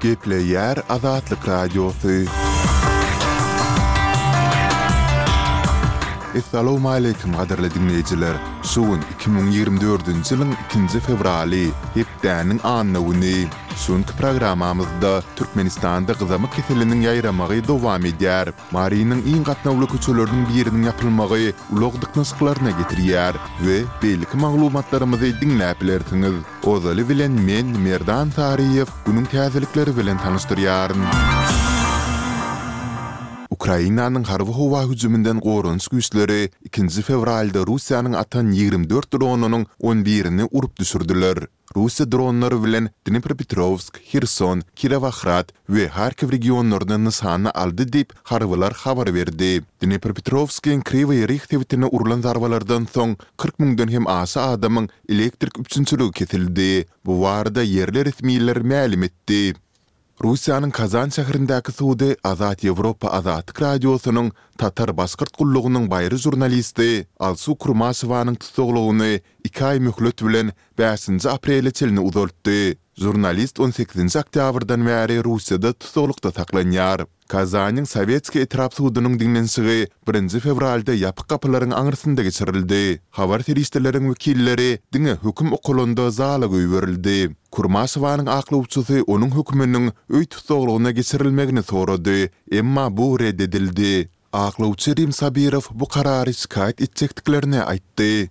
Gepleýär Azatlyk Radiosy. Essalawmaleýkim gadyrly diňleýjiler! Şu gün iki müň ýigrimi dördünji ýylyň ikinji fewraly, hepdäniň anna güni. Şu günki programamyzda Türkmenistanda gyzamyk keseliniň ýaýramagy dowam edýär. Marynyň iň gatnawly köçeleriniň biriniň ýapylmagy ulag dyknyşyklaryna getirýär we beýleki maglumatlarymyzy diňläp bilersiňiz. Ozaly bilen men Merdan Saryýew günüň täzelikleri bilen tanyşdyrýaryn. Ukrainanyň harby howa hüjüminden goranyş güýçleri ikinji fewralda Russiýanyň atan ýigrimi dört dronynyň on birini urup düşürdiler. Russiýa dronlary bilen Dnepropetrowsk, Herson, Kirowohrad we Harkiw regionlaryny nyşana aldy diýip, harbylar habar berdi. Dnepropetrowskiň Kriwoý Rih sebitine urlan zarbalardan soň, kyrk müňden hem aşa adamyň elektrik üpjünçiligi kesildi. Bu barada ýerli resmiler mälim etdi. Russiýanyň Kazan şäherindäki sudy Azat Ýewropa Azatlyk Radiosynyň Tatar-Başgyrt gullugynyň baýry žurnalisti Alsu Kurmaşowanyň tussaglygyny iki aý möhlet bilen bäşinji aprele çenli uzaltdy. Žurnalist on sekizinji oktýabrdan bäri Russiýada tussaglykda saklanýar. Kazanyň Sowetskiý etrap sudunyň diňlenişigi birinji fewralda ýapyk gapylaryň aňyrsynda geçirildi. Habar serişdeleriň wekilleri diňe höküm okalanda zala goýberildi. Kurmaşowanyň aklawçysy onuň höküminiň öý tussaglygyna geçirilmegini sorady, emma bu ret edildi. Aklawçy Rim Sabirow bu karary şikaýat etjekdiklerini aýtdy.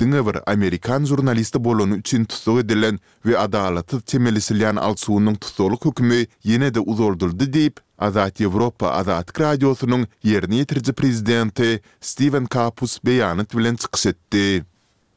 Diňe bir amerikan žurnalisti bolany üçin tussag edilen we adalatsyz çemeleşilýän Alsunyň tussaglyk hökümi ýene-de uzaldyldy diýip, Azat Ýewropa Azatlyk Radiosynyň ýerine ýetiriji prezidenti Stiwen Kapus beýanat bilen çykyş etdi.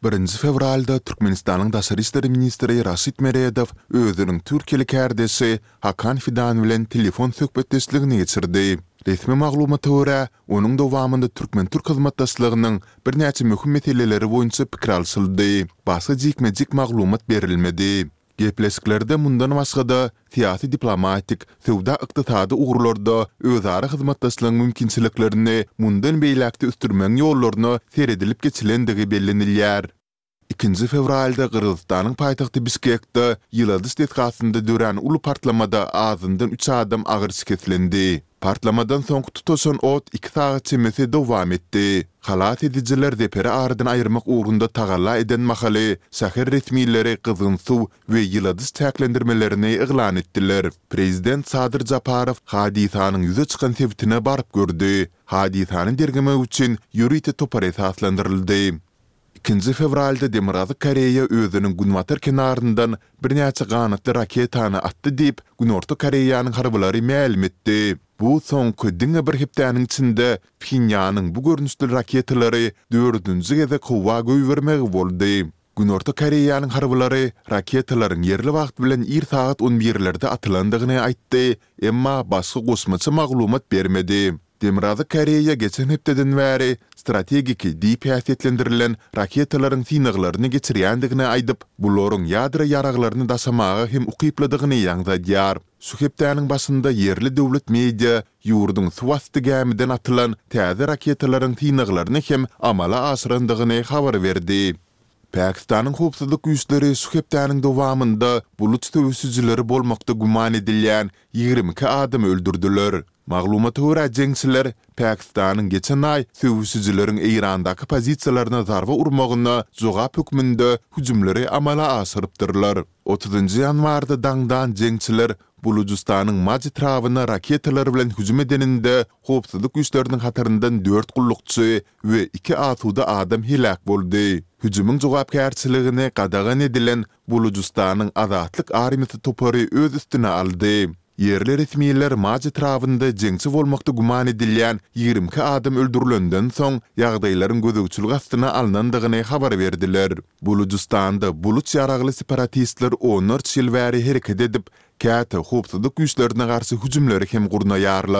Birinji fewralda Türkmenistanyň daşary işler ministri Raşid Meredow özüniň türkiýeli kärdeşi Hakan Fidan bilen telefon söhbetdeşligini geçirdi. Resmi maglumata görä, Onuň dowamynda türkmen-türk hyzmatdaşlygynyň birnäçe möhüm meseleleri boýunça pikir alşyldy, başga jikme-jik maglumat berilmedi. Gepleşiklerde mundan başga-da, syýasy-diplomatik, söwda-ykdysady ugurlarda özara hyzmatdaşlygyň mümkinçiliklerini mundan beýläk-de ösdürmegiň ýollaryna seredilip geçilendigi bellenilýär. Ikinji fewralda Gyrgyzystanyň paýtagty Bişkekde ýyladyş desgasynda dörän uly partlamada azyndan üç adam agyr şikeslendi. Partlamadan soňky tutaşan ot iki sagat çemesi dowam etdi. Halas edijiler zeperi aradan aýyrmak ugrunda tagalla eden mahaly, şäher resmileri gyzgyn suw we ýyladyş çäklendirmelerini yglan etdiler. Prezident Sadyr Japarow hadysanyň ýüze çykan sebitine baryp gördi. Hadysany derňemek üçin ýörite topar esaslandyryldy. Ikinji fewralda Demirgazyk Koreýa özüniň günbatar kenaryndan birnäçe ganatly raketany atdy diýip, Günorta Koreýanyň harbylary mälim etdi. Bu soňky diňe bir hepdäniň içinde Phinýanyň bu görnüşli raketalary dördünji gezek howa goýbermegi boldy. Günorta Koreýanyň harbylary raketalaryň ýerli wagt bilen ir sagat on birlerde atylandygyny aýtdy, emma başga goşmaça maglumat bermedi. Demirgazyk Koreýa geçen hepdeden bäri strategiki diýip häsiýetlendirilen raketalaryň synaglaryny geçirýändigini aýdyp, bularyň ýadro ýaraglaryny daşamaga hem ukyplydygyny aňzadýar. Şu hepdäniň başynda ýerli döwlet media ýurduň suwasty gämiden atylan täze raketalaryň synaglaryny hem amala aşyrandygyny habar berdi. Pakistanyň howpsuzlyk güýçleri şu hepdäniň dowamynda buluç söweşijileri bolmakda güman edilýän ýigrimi iki adamy öldürdiler. Maglumata görä, jeňçiler Pakistanyň geçen aý söweşijileriň Eýrandaky pozisiýalaryna zarba urmagyna jogap hökmünde hüjümleri amala aşyrypdyrlar. Otuzynjy ýanwarda daňdan jeňçiler Bulujystanyň Maj etrabyna raketalar bilen hüjüm edeninde, howpsuzlyk güýçleriniň hataryndan dört gullukçy we iki asuda adam heläk boldy. Hüjümiň jogapkärçiligini gadagan edilen Bulujystanyň Azatlyk armiýasy topary öz üstüne aldy. Ýerli resmiler Maj etrabynda jeňçi bolmakda güman edilýän ýigrimi iki adam öldürilenden soň, ýagdaýlaryň gözegçilik astyna alnandygyny habar berdiler. Bulujystanda buluç ýaragly separatistler onlarça ýyl bäri hereket edip, käte howpsuzlyk güýçlerine garşy hüjümleri hem gurnaýarlar.